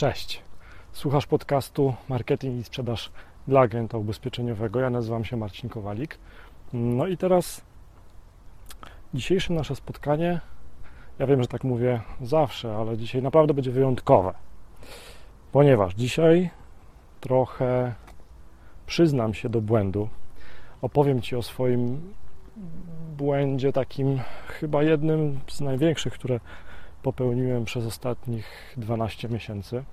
Cześć. Słuchasz podcastu Marketing i Sprzedaż dla agenta ubezpieczeniowego. Ja nazywam się Marcin Kowalik. No i teraz dzisiejsze nasze spotkanie, ja wiem, że tak mówię zawsze, ale dzisiaj naprawdę będzie wyjątkowe, ponieważ dzisiaj trochę przyznam się do błędu. Opowiem Ci o swoim błędzie, takim chyba jednym z największych, które popełniłem przez ostatnich 12 miesięcy.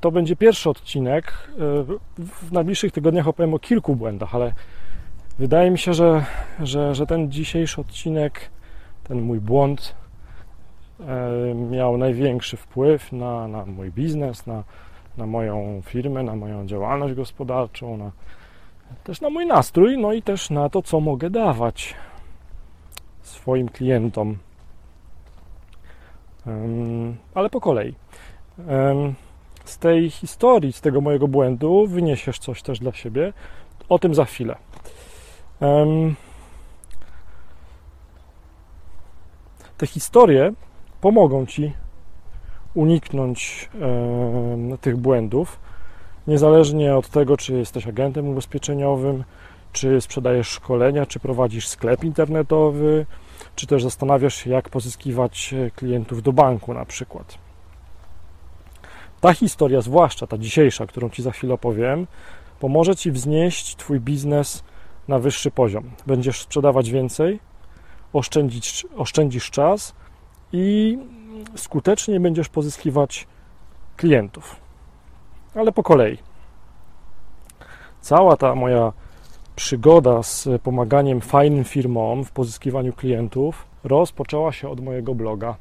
To będzie pierwszy odcinek. W najbliższych tygodniach opowiem o kilku błędach, ale wydaje mi się, że, że, że ten dzisiejszy odcinek, ten mój błąd e, miał największy wpływ na, na mój biznes, na, na moją firmę, na moją działalność gospodarczą, na, też na mój nastrój, no i też na to, co mogę dawać swoim klientom. Ale po kolei. Z tej historii, z tego mojego błędu wyniesiesz coś też dla siebie. O tym za chwilę. Te historie pomogą ci uniknąć tych błędów, niezależnie od tego, czy jesteś agentem ubezpieczeniowym, czy sprzedajesz szkolenia, czy prowadzisz sklep internetowy, czy też zastanawiasz się, jak pozyskiwać e, klientów do banku na przykład. Ta historia, zwłaszcza ta dzisiejsza, którą Ci za chwilę opowiem, pomoże Ci wznieść Twój biznes na wyższy poziom. Będziesz sprzedawać więcej, oszczędzić, oszczędzisz czas i skutecznie będziesz pozyskiwać klientów. Ale po kolei. Cała ta moja przygoda z pomaganiem fajnym firmom w pozyskiwaniu klientów rozpoczęła się od mojego bloga.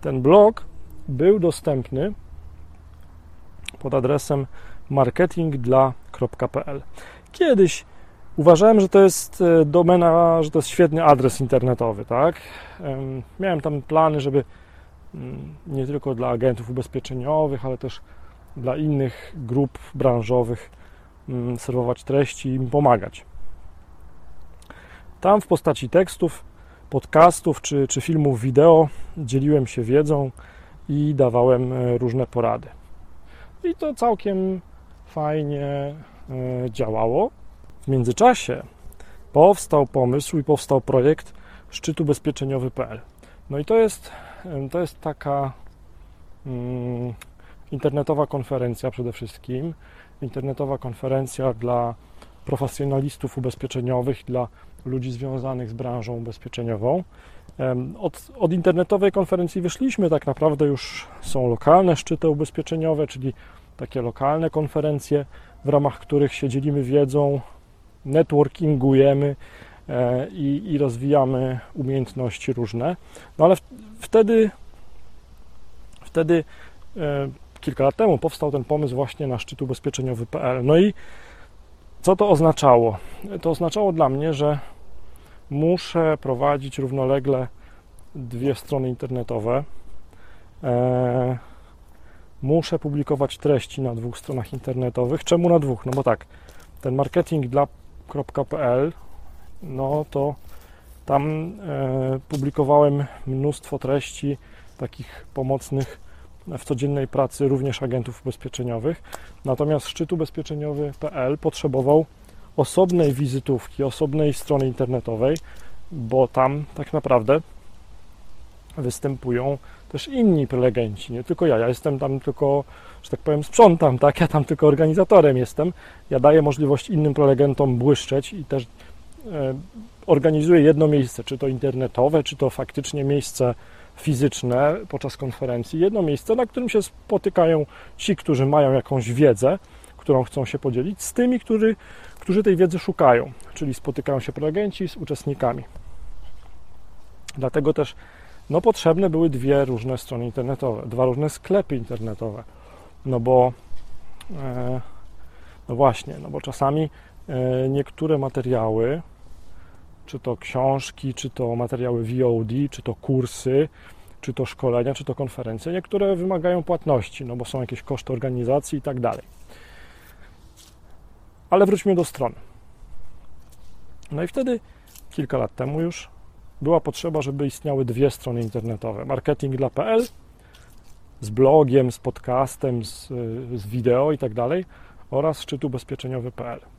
Ten blog był dostępny pod adresem marketingdla.pl. Kiedyś uważałem, że to jest e, domena, że to jest świetny adres internetowy, tak? Miałem tam plany, żeby mm, nie tylko dla agentów ubezpieczeniowych, ale też dla innych grup branżowych serwować treści i im pomagać. Tam w postaci tekstów, podcastów czy, czy filmów wideo dzieliłem się wiedzą i dawałem e, różne porady. I to całkiem fajnie e, działało. W międzyczasie powstał pomysł i powstał projekt szczytu bezpieczeniowy.pl. No i to jest, to jest taka mm, internetowa konferencja przede wszystkim, internetowa konferencja dla profesjonalistów ubezpieczeniowych, dla ludzi związanych z branżą ubezpieczeniową. Od, od, internetowej konferencji wyszliśmy, tak naprawdę już są lokalne szczyty ubezpieczeniowe, czyli takie lokalne konferencje, w ramach których się dzielimy wiedzą, networkingujemy e, i, i rozwijamy umiejętności różne. No ale w, wtedy, wtedy e, kilka lat temu powstał ten pomysł właśnie na szczyt ubezpieczeniowy.pl. No i co to oznaczało? To oznaczało dla mnie, że muszę prowadzić równolegle dwie strony internetowe. E, muszę publikować treści na dwóch stronach internetowych. Czemu na dwóch? No bo tak, ten marketing dla.pl, no to tam e, publikowałem mnóstwo treści takich pomocnych w codziennej pracy również agentów ubezpieczeniowych. Natomiast szczyt ubezpieczeniowy.pl potrzebował osobnej wizytówki, osobnej strony internetowej, bo tam tak naprawdę występują też inni prelegenci, nie tylko ja. Ja jestem tam tylko, że tak powiem, sprzątam, tak? Ja tam tylko organizatorem jestem. Ja daję możliwość innym prelegentom błyszczeć i też e, organizuję jedno miejsce, czy to internetowe, czy to faktycznie miejsce fizyczne podczas konferencji, jedno miejsce, na którym się spotykają ci, którzy mają jakąś wiedzę, którą chcą się podzielić, z tymi, którzy, którzy tej wiedzy szukają, czyli spotykają się prelegenci z uczestnikami. Dlatego też no, potrzebne były dwie różne strony internetowe, dwa różne sklepy internetowe, no bo e, no właśnie, no bo czasami e, niektóre materiały czy to książki, czy to materiały VOD, czy to kursy, czy to szkolenia, czy to konferencje. Niektóre wymagają płatności, no bo są jakieś koszty organizacji i tak dalej. Ale wróćmy do stron. No i wtedy, kilka lat temu już, była potrzeba, żeby istniały dwie strony internetowe: marketing dla.pl z blogiem, z podcastem, z, z wideo i tak dalej oraz szczyt ubezpieczeniowy.pl.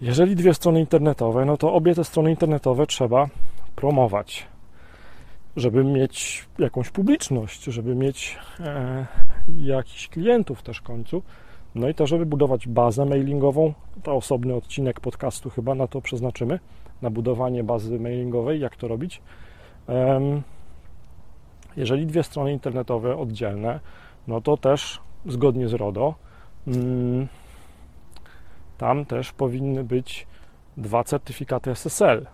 Jeżeli dwie strony internetowe, no to obie te strony internetowe trzeba promować, żeby mieć jakąś publiczność, żeby mieć e, klientów też w końcu. No i to, żeby budować bazę mailingową, to osobny odcinek podcastu chyba na to przeznaczymy, na budowanie bazy mailingowej, jak to robić. Jeżeli dwie strony internetowe oddzielne, no to też zgodnie z RODO, mm, tam też powinny być dwa certyfikaty SSL.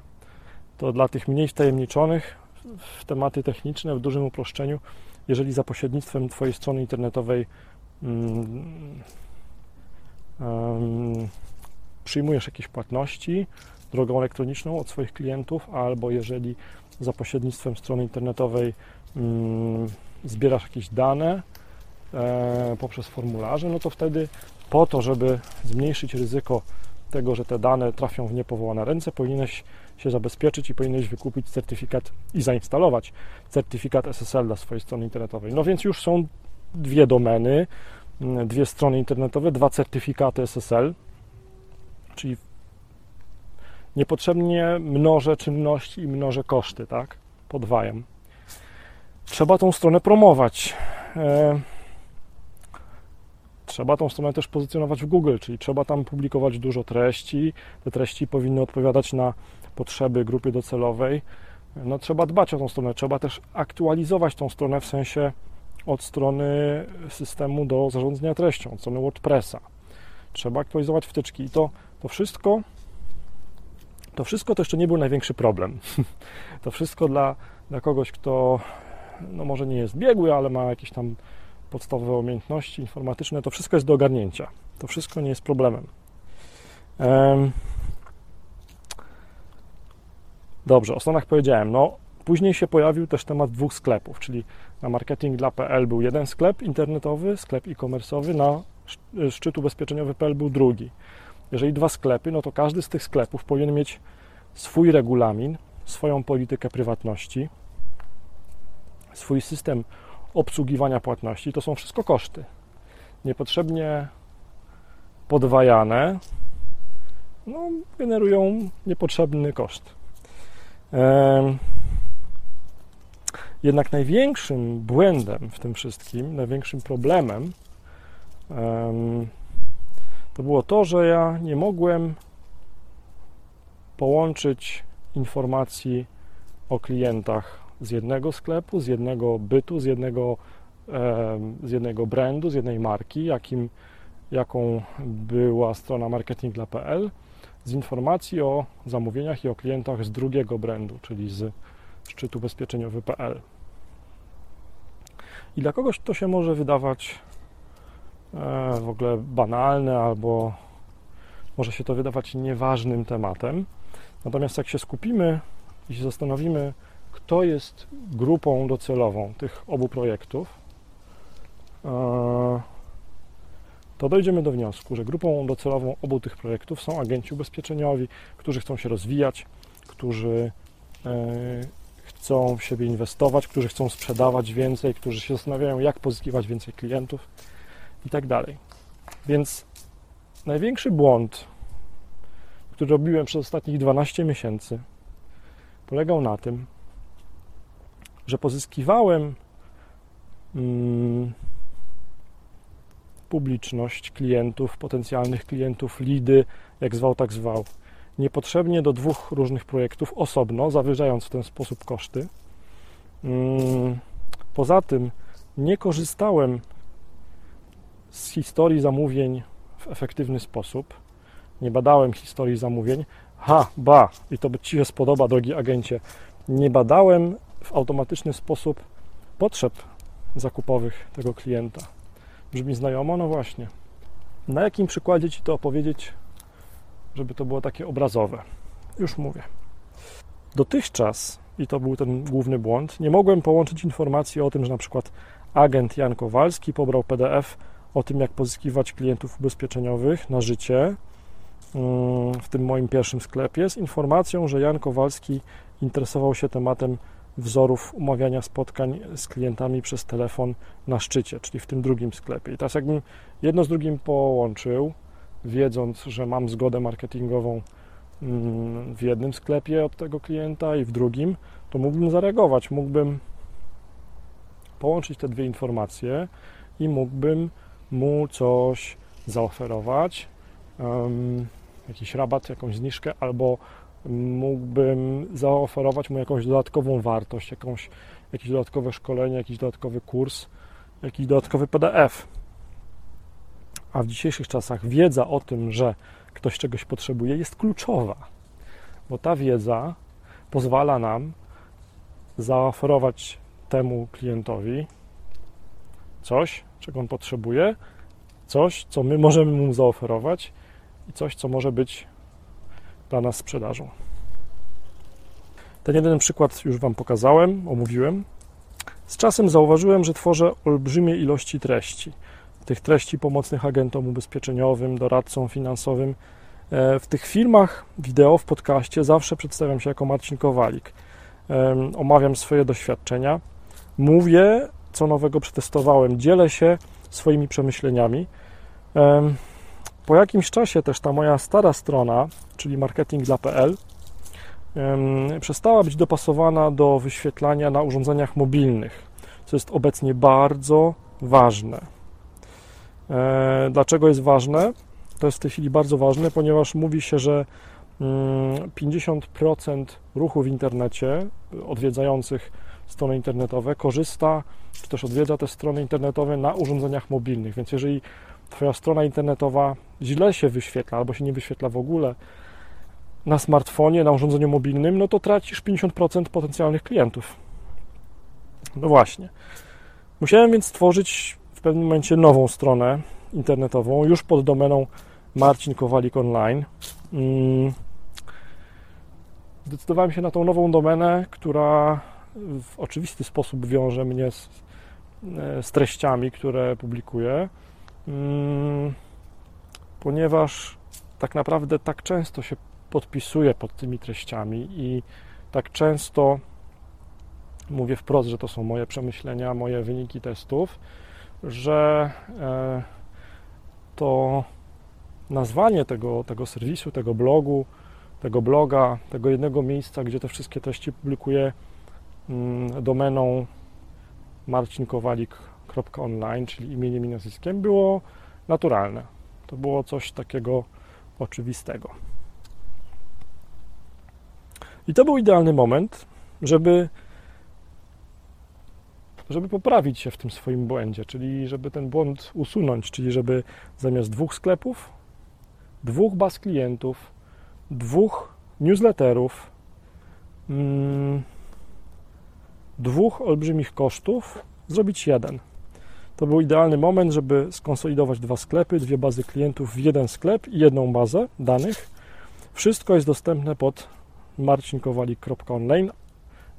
To dla tych mniej wtajemniczonych w tematy techniczne, w dużym uproszczeniu, jeżeli za pośrednictwem Twojej strony internetowej um, um, przyjmujesz jakieś płatności drogą elektroniczną od swoich klientów, albo jeżeli za pośrednictwem strony internetowej um, zbierasz jakieś dane e, poprzez formularze, no to wtedy po to, żeby zmniejszyć ryzyko tego, że te dane trafią w niepowołane ręce, powinieneś się zabezpieczyć i powinieneś wykupić certyfikat i zainstalować certyfikat SSL dla swojej strony internetowej. No więc już są dwie domeny, mm, dwie strony internetowe, dwa certyfikaty SSL, czyli niepotrzebnie mnożę czynności i mnożę koszty, tak? Podwajam. Trzeba tą stronę promować. E, trzeba tą stronę też pozycjonować w Google, czyli trzeba tam publikować dużo treści. Te treści powinny odpowiadać na potrzeby grupy docelowej. No, trzeba dbać o tą stronę, trzeba też aktualizować tą stronę w sensie od strony systemu do zarządzania treścią, od strony WordPressa. Trzeba aktualizować wtyczki i to, to wszystko to wszystko to jeszcze nie był największy problem. To wszystko dla, dla kogoś, kto no może nie jest biegły, ale ma jakieś tam podstawowe umiejętności informatyczne, to wszystko jest do ogarnięcia. To wszystko nie jest problemem. Dobrze, o stronach powiedziałem. No, później się pojawił też temat dwóch sklepów, czyli na marketing dla.pl był jeden sklep internetowy, sklep e-commerce'owy, na szczyt ubezpieczeniowy.pl był drugi. Jeżeli dwa sklepy, no to każdy z tych sklepów powinien mieć swój regulamin, swoją politykę prywatności, swój system obsługiwania płatności. To są wszystko koszty. Niepotrzebnie podwajane no, generują niepotrzebny koszt. Jednak największym błędem w tym wszystkim, największym problemem to było to, że ja nie mogłem połączyć informacji o klientach z jednego sklepu, z jednego bytu, z jednego, z jednego brandu, z jednej marki, jakim, jaką była strona marketing.pl, z informacji o zamówieniach i o klientach z drugiego brandu, czyli z szczytu ubezpieczeniowy.pl. I dla kogoś to się może wydawać e, w ogóle banalne albo może się to wydawać nieważnym tematem. Natomiast jak się skupimy i się zastanowimy, kto jest grupą docelową tych obu projektów, e, to dojdziemy do wniosku, że grupą docelową obu tych projektów są agenci ubezpieczeniowi, którzy chcą się rozwijać, którzy e, chcą w siebie inwestować, którzy chcą sprzedawać więcej, którzy się zastanawiają, jak pozyskiwać więcej klientów i tak dalej. Więc największy błąd, który robiłem przez ostatnich 12 miesięcy, polegał na tym, że pozyskiwałem mm, publiczność klientów, potencjalnych klientów, lidy, jak zwał, tak zwał, niepotrzebnie do dwóch różnych projektów osobno, zawyżając w ten sposób koszty. Mm, poza tym nie korzystałem z historii zamówień w efektywny sposób. Nie badałem historii zamówień. Ha, ba, i to by Ci się spodoba, drogi agencie. Nie badałem w automatyczny sposób potrzeb zakupowych tego klienta. Brzmi znajomo? No właśnie. Na jakim przykładzie Ci to opowiedzieć, żeby to było takie obrazowe? Już mówię. Dotychczas, i to był ten główny błąd, nie mogłem połączyć informacji o tym, że na przykład agent Jan Kowalski pobrał PDF o tym, jak pozyskiwać klientów ubezpieczeniowych na życie mm, w tym moim pierwszym sklepie z informacją, że Jan Kowalski interesował się tematem wzorów umawiania spotkań z klientami przez telefon na szczycie, czyli w tym drugim sklepie. I teraz jakbym jedno z drugim połączył, wiedząc, że mam zgodę marketingową mm, w jednym sklepie od tego klienta i w drugim, to mógłbym zareagować, mógłbym połączyć te dwie informacje i mógłbym mu coś zaoferować, um, jakiś rabat, jakąś zniżkę, albo mógłbym zaoferować mu jakąś dodatkową wartość, jakąś, jakieś dodatkowe szkolenie, jakiś dodatkowy kurs, jakiś dodatkowy PDF. A w dzisiejszych czasach wiedza o tym, że ktoś czegoś potrzebuje, jest kluczowa, bo ta wiedza pozwala nam zaoferować temu klientowi coś, czego on potrzebuje, coś, co my możemy mu zaoferować i coś, co może być dla nas sprzedażą. Ten jeden przykład już Wam pokazałem, omówiłem. Z czasem zauważyłem, że tworzę olbrzymie ilości treści. Tych treści pomocnych agentom ubezpieczeniowym, doradcom finansowym. E, w tych filmach, wideo, w podcaście zawsze przedstawiam się jako Marcin Kowalik. Omawiam swoje doświadczenia, mówię, co nowego przetestowałem, dzielę się swoimi przemyśleniami. Po jakimś czasie też ta moja stara strona, czyli marketing.pl, przestała być dopasowana do wyświetlania na urządzeniach mobilnych, co jest obecnie bardzo ważne. E, dlaczego jest ważne? To jest w tej chwili bardzo ważne, ponieważ mówi się, że 50% mm, ruchu w internecie odwiedzających strony internetowe korzysta, czy też odwiedza te strony internetowe na urządzeniach mobilnych. Więc jeżeli Twoja strona internetowa źle się wyświetla albo się nie wyświetla w ogóle na smartfonie, na urządzeniu mobilnym, no to tracisz 50% potencjalnych klientów. No właśnie. Musiałem więc stworzyć w pewnym momencie nową stronę internetową, już pod domeną Marcin Kowalik Online. Mm. Zdecydowałem się na tą nową domenę, która w oczywisty sposób wiąże mnie z, e, z treściami, które publikuję, ponieważ tak naprawdę tak często się podpisuję pod tymi treściami i tak często mówię wprost, że to są moje przemyślenia, moje wyniki testów, że e, to nazwanie tego, tego serwisu, tego blogu, tego bloga, tego jednego miejsca, gdzie te wszystkie treści publikuję, mm, domeną marcinkowalik.online, czyli imieniem i nazwiskiem, było naturalne. To było coś takiego oczywistego. I to był idealny moment, żeby, żeby poprawić się w tym swoim błędzie, czyli żeby ten błąd usunąć, czyli żeby zamiast dwóch sklepów, dwóch baz klientów, dwóch newsletterów, mm, dwóch olbrzymich kosztów zrobić jeden. To był idealny moment, żeby skonsolidować dwa sklepy, dwie bazy klientów w jeden sklep i jedną bazę danych. Wszystko jest dostępne pod marcinkowalik.online,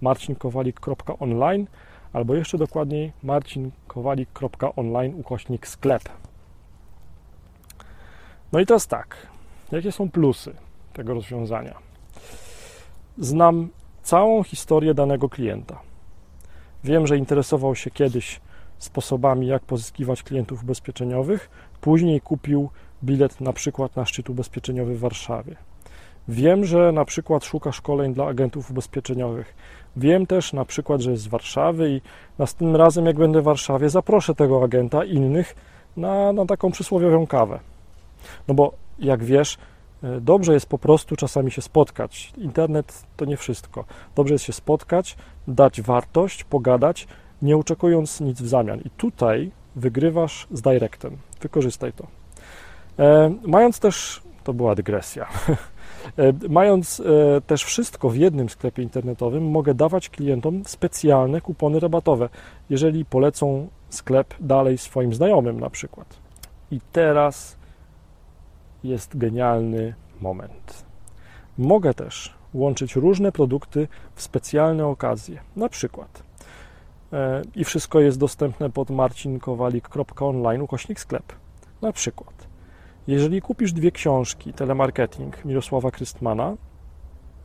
marcinkowalik.online albo jeszcze dokładniej marcinkowalik.online ukośnik sklep. No i teraz tak, jakie są plusy tego rozwiązania? Znam całą historię danego klienta. Wiem, że interesował się kiedyś sposobami, jak pozyskiwać klientów ubezpieczeniowych, później kupił bilet na przykład na szczyt ubezpieczeniowy w Warszawie. Wiem, że na przykład szuka szkoleń dla agentów ubezpieczeniowych. Wiem też na przykład, że jest z Warszawy i następnym razem, jak będę w Warszawie, zaproszę tego agenta i innych na, na taką przysłowiową kawę. No bo jak wiesz, e, dobrze jest po prostu czasami się spotkać. Internet to nie wszystko. Dobrze jest się spotkać, dać wartość, pogadać, nie oczekując nic w zamian. I tutaj wygrywasz z directem. Wykorzystaj to. E, mając też, to była dygresja. E, mając e, też wszystko w jednym sklepie internetowym, mogę dawać klientom specjalne kupony rabatowe, jeżeli polecą sklep dalej swoim znajomym na przykład. I teraz jest genialny moment. Mogę też łączyć różne produkty w specjalne okazje. Na przykład i wszystko jest dostępne pod marcinkowalik.online ukośnik sklep. Na przykład jeżeli kupisz dwie książki Telemarketing Mirosława Krystmana,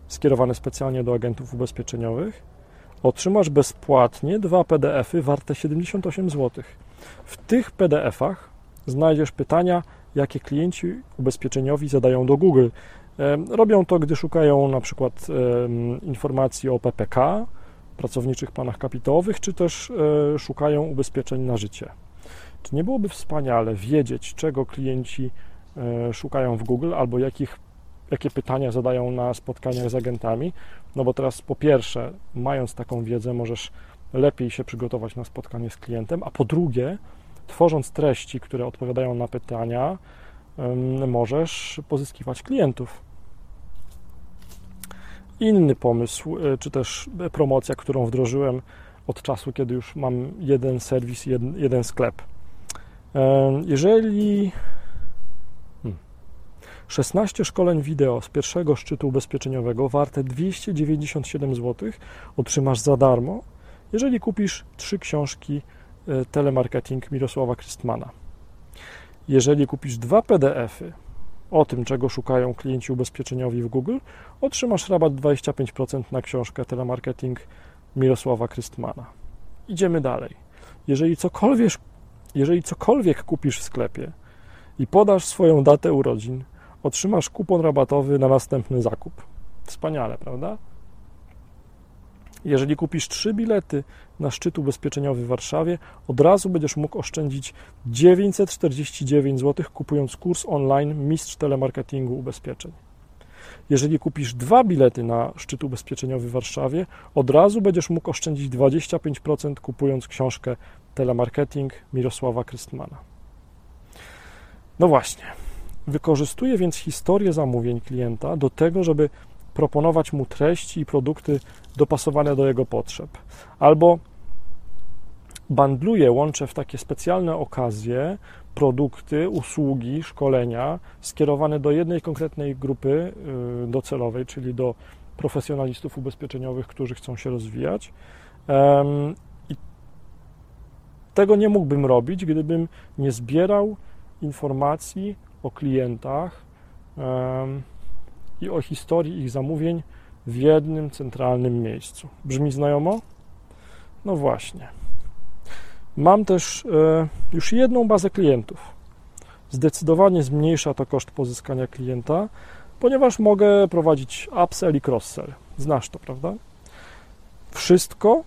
skierowane specjalnie do agentów ubezpieczeniowych, otrzymasz bezpłatnie dwa PDFy warte 78 zł. W tych PDF-ach znajdziesz pytania, jakie klienci ubezpieczeniowi zadają do Google. Robią to, gdy szukają na przykład informacji o PPK, pracowniczych planach kapitałowych, czy też e, szukają ubezpieczeń na życie. Czy nie byłoby wspaniale wiedzieć, czego klienci e, szukają w Google albo jakich, jakie pytania zadają na spotkaniach z agentami? No bo teraz po pierwsze, mając taką wiedzę, możesz lepiej się przygotować na spotkanie z klientem, a po drugie, tworząc treści, które odpowiadają na pytania, możesz pozyskiwać klientów. Inny pomysł, e, czy też promocja, którą wdrożyłem od czasu, kiedy już mam jeden serwis, jeden, jeden sklep. Jeżeli 16 hmm, szkoleń wideo z pierwszego szczytu ubezpieczeniowego warte 297 zł otrzymasz za darmo, jeżeli kupisz trzy książki e, telemarketing Mirosława Krystmana. Jeżeli kupisz dwa PDFy o tym, czego szukają klienci ubezpieczeniowi w Google, otrzymasz rabat 25% na książkę telemarketing Mirosława Krystmana. Idziemy dalej. Jeżeli cokolwiek, jeżeli cokolwiek kupisz w sklepie i podasz swoją datę urodzin, otrzymasz kupon rabatowy na następny zakup. Wspaniale, prawda? Jeżeli kupisz trzy bilety na szczyt ubezpieczeniowy w Warszawie, od razu będziesz mógł oszczędzić 949 zł, kupując kurs online Mistrz Telemarketingu Ubezpieczeń. Jeżeli kupisz dwa bilety na szczyt ubezpieczeniowy w Warszawie, od razu będziesz mógł oszczędzić 25% kupując książkę Telemarketing Mirosława Krystmana. No właśnie. Wykorzystuję więc historię zamówień klienta do tego, żeby proponować mu treści i produkty dopasowane do jego potrzeb. Albo bandluję, łączę w takie specjalne okazje produkty, usługi, szkolenia skierowane do jednej konkretnej grupy y, docelowej, czyli do profesjonalistów ubezpieczeniowych, którzy chcą się rozwijać. I tego nie mógłbym robić, gdybym nie zbierał informacji o klientach i o historii ich zamówień w jednym centralnym miejscu. Brzmi znajomo? No właśnie. Mam też e, już jedną bazę klientów. Zdecydowanie zmniejsza to koszt pozyskania klienta, ponieważ mogę prowadzić upsell i cross-sell. Znasz to, prawda? Wszystko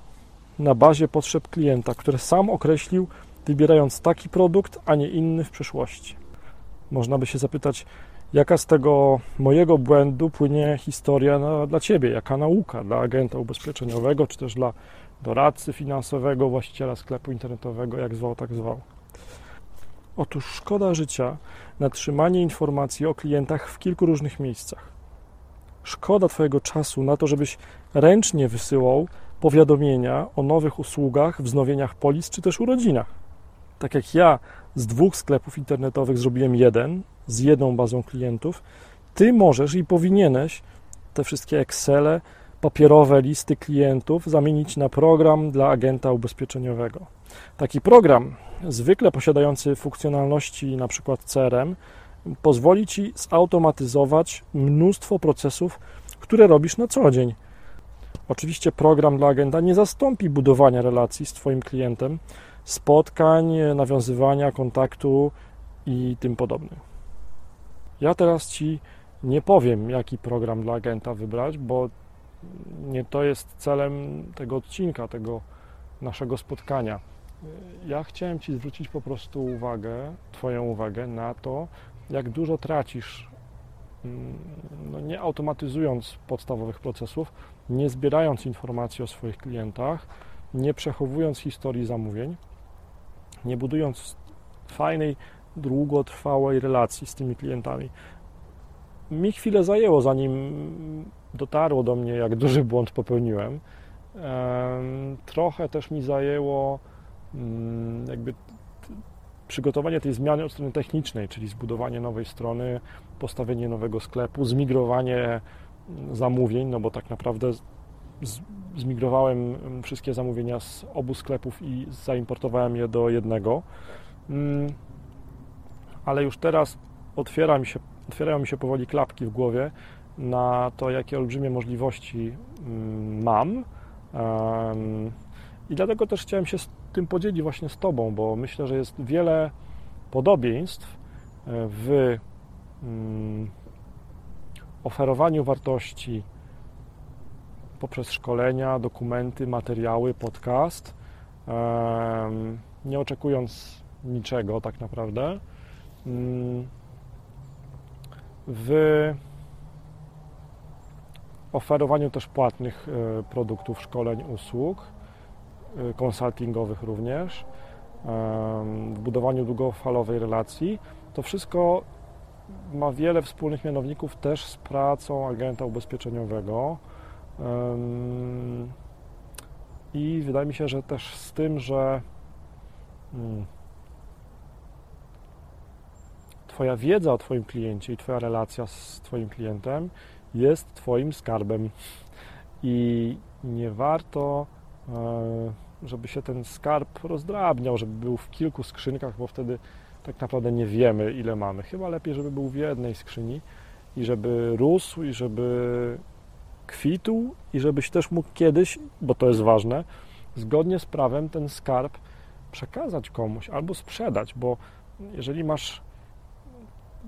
na bazie potrzeb klienta, które sam określił, wybierając taki produkt, a nie inny w przyszłości. Można by się zapytać, jaka z tego mojego błędu płynie historia na, dla Ciebie, jaka nauka dla agenta ubezpieczeniowego, czy też dla doradcy finansowego, właściciela sklepu internetowego, jak zwał, tak zwał. Otóż szkoda życia na trzymanie informacji o klientach w kilku różnych miejscach. Szkoda Twojego czasu na to, żebyś ręcznie wysyłał powiadomienia o nowych usługach, wznowieniach polis czy też urodzinach. Tak jak ja z dwóch sklepów internetowych zrobiłem jeden, z jedną bazą klientów, Ty możesz i powinieneś te wszystkie Excele, papierowe listy klientów zamienić na program dla agenta ubezpieczeniowego. Taki program, zwykle posiadający funkcjonalności np. CRM, pozwoli Ci zautomatyzować mnóstwo procesów, które robisz na co dzień. Oczywiście program dla agenta nie zastąpi budowania relacji z Twoim klientem, spotkań, nawiązywania kontaktu i tym podobnym. Ja teraz Ci nie powiem, jaki program dla agenta wybrać, bo nie to jest celem tego odcinka, tego naszego spotkania. Ja chciałem Ci zwrócić po prostu uwagę, Twoją uwagę na to, jak dużo tracisz, mm, no nie automatyzując podstawowych procesów, nie zbierając informacji o swoich klientach, nie przechowując historii zamówień, nie budując fajnej, długotrwałej relacji z tymi klientami. Mi chwilę zajęło, zanim dotarło do mnie, jak duży błąd popełniłem. Trochę też mi zajęło mm, jakby przygotowanie tej zmiany od strony technicznej, czyli zbudowanie nowej strony, postawienie nowego sklepu, zmigrowanie mm, zamówień, no bo tak naprawdę zmigrowałem mm, wszystkie zamówienia z obu sklepów i zaimportowałem je do jednego. Ale już teraz otwiera mi się, otwierają mi się powoli klapki w głowie na to, jakie olbrzymie możliwości mm, mam I dlatego też chciałem się z tym podzielić właśnie z Tobą, bo myślę, że jest wiele podobieństw e, w mm, oferowaniu wartości poprzez szkolenia, dokumenty, materiały, podcast, nie oczekując niczego tak naprawdę. Mm, w oferowaniu też płatnych e, produktów, szkoleń, usług, e, konsultingowych również, w budowaniu długofalowej relacji. To wszystko ma wiele wspólnych mianowników też z pracą agenta ubezpieczeniowego. I wydaje mi się, że też z tym, że hmm, Twoja wiedza o Twoim kliencie i Twoja relacja z Twoim klientem jest Twoim skarbem. I nie warto, e, żeby się ten skarb rozdrabniał, żeby był w kilku skrzynkach, bo wtedy tak naprawdę nie wiemy, ile mamy. Chyba lepiej, żeby był w jednej skrzyni i żeby rósł, i żeby kwitł, i żebyś też mógł kiedyś, bo to jest ważne, zgodnie z prawem ten skarb przekazać komuś albo sprzedać, bo jeżeli masz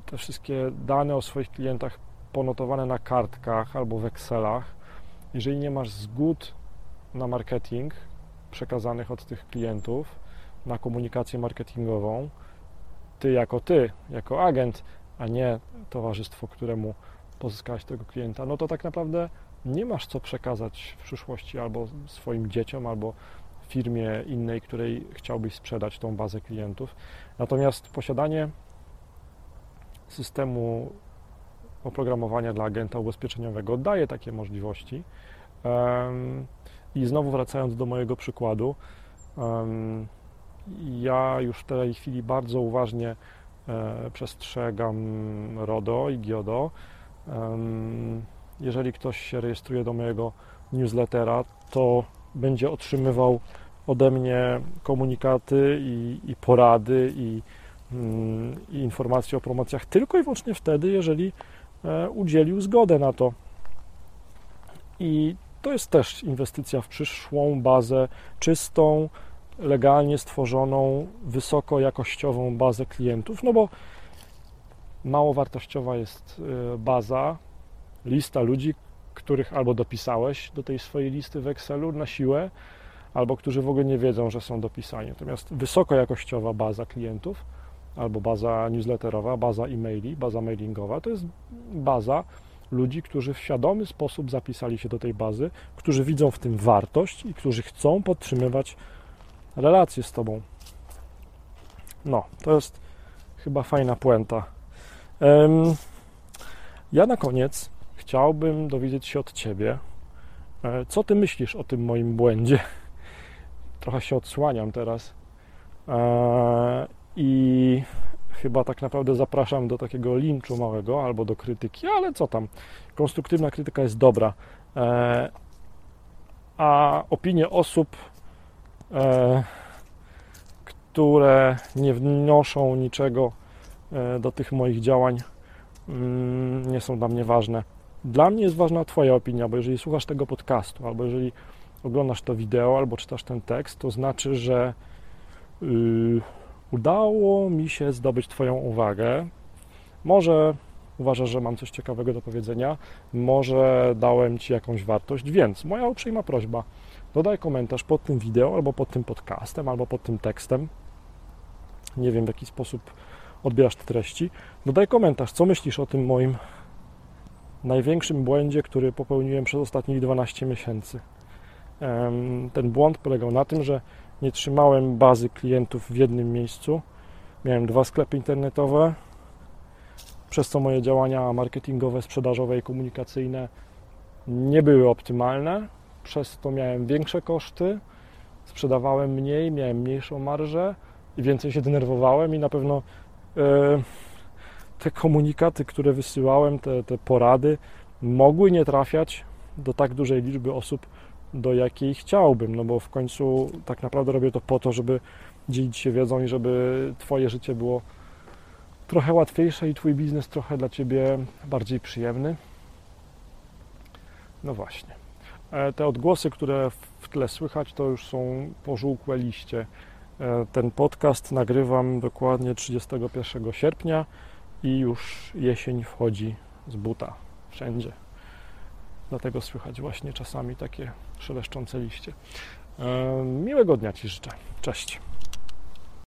te wszystkie dane o swoich klientach ponotowane na kartkach albo w Excelach, jeżeli nie masz zgód na marketing przekazanych od tych klientów, na komunikację marketingową, ty jako ty, jako agent, a nie towarzystwo, któremu pozyskałeś tego klienta, no to tak naprawdę nie masz co przekazać w przyszłości albo swoim dzieciom, albo firmie innej, której chciałbyś sprzedać tą bazę klientów. Natomiast posiadanie systemu oprogramowania dla agenta ubezpieczeniowego daje takie możliwości. I znowu wracając do mojego przykładu, ja już w tej chwili bardzo uważnie e, przestrzegam RODO i GIODO. Jeżeli ktoś się rejestruje do mojego newslettera, to będzie otrzymywał ode mnie komunikaty i, i porady i Mm, i informacji o promocjach tylko i wyłącznie wtedy, jeżeli e, udzielił zgodę na to. I to jest też inwestycja w przyszłą bazę czystą, legalnie stworzoną, wysokojakościową bazę klientów, no bo mało wartościowa jest e, baza, lista ludzi, których albo dopisałeś do tej swojej listy w Excelu na siłę, albo którzy w ogóle nie wiedzą, że są dopisani. Natomiast wysokojakościowa baza klientów albo baza newsletterowa, baza e-maili, baza mailingowa. To jest baza ludzi, którzy w świadomy sposób zapisali się do tej bazy, którzy widzą w tym wartość i którzy chcą podtrzymywać relacje z Tobą. No, to jest chyba fajna puenta. Ja na koniec chciałbym dowiedzieć się od Ciebie, e, co Ty myślisz o tym moim błędzie. Trochę się odsłaniam teraz. E, i chyba tak naprawdę zapraszam do takiego linczu małego albo do krytyki, ale co tam, konstruktywna krytyka jest dobra. E, a opinie osób, które nie wnoszą niczego do tych moich działań, mm, nie są dla mnie ważne. Dla mnie jest ważna Twoja opinia, bo jeżeli słuchasz tego podcastu, albo jeżeli oglądasz to wideo, albo czytasz ten tekst, to znaczy, że yy, udało mi się zdobyć Twoją uwagę. Może uważasz, że mam coś ciekawego do powiedzenia, może dałem Ci jakąś wartość, więc moja uprzejma prośba, dodaj komentarz pod tym wideo, albo pod tym podcastem, albo pod tym tekstem. Nie wiem, w jaki sposób odbierasz te treści. Dodaj komentarz, co myślisz o tym moim największym błędzie, który popełniłem przez ostatnich 12 miesięcy. Ten błąd polegał na tym, że nie trzymałem bazy klientów w jednym miejscu. Miałem dwa sklepy internetowe, przez co moje działania marketingowe, sprzedażowe i komunikacyjne nie były optymalne. Przez to miałem większe koszty, sprzedawałem mniej, miałem mniejszą marżę i więcej się denerwowałem i na pewno e, te komunikaty, które wysyłałem, te, te porady mogły nie trafiać do tak dużej liczby osób, do jakiej chciałbym, no bo w końcu tak naprawdę robię to po to, żeby dzielić się wiedzą i żeby Twoje życie było trochę łatwiejsze i Twój biznes trochę dla Ciebie bardziej przyjemny. No właśnie. E, te odgłosy, które w tle słychać, to już są pożółkłe liście. E, ten podcast nagrywam dokładnie 31 sierpnia i już jesień wchodzi z buta wszędzie. Dlatego słychać właśnie czasami takie szeleszczące liście. E, miłego dnia Ci życzę. Cześć.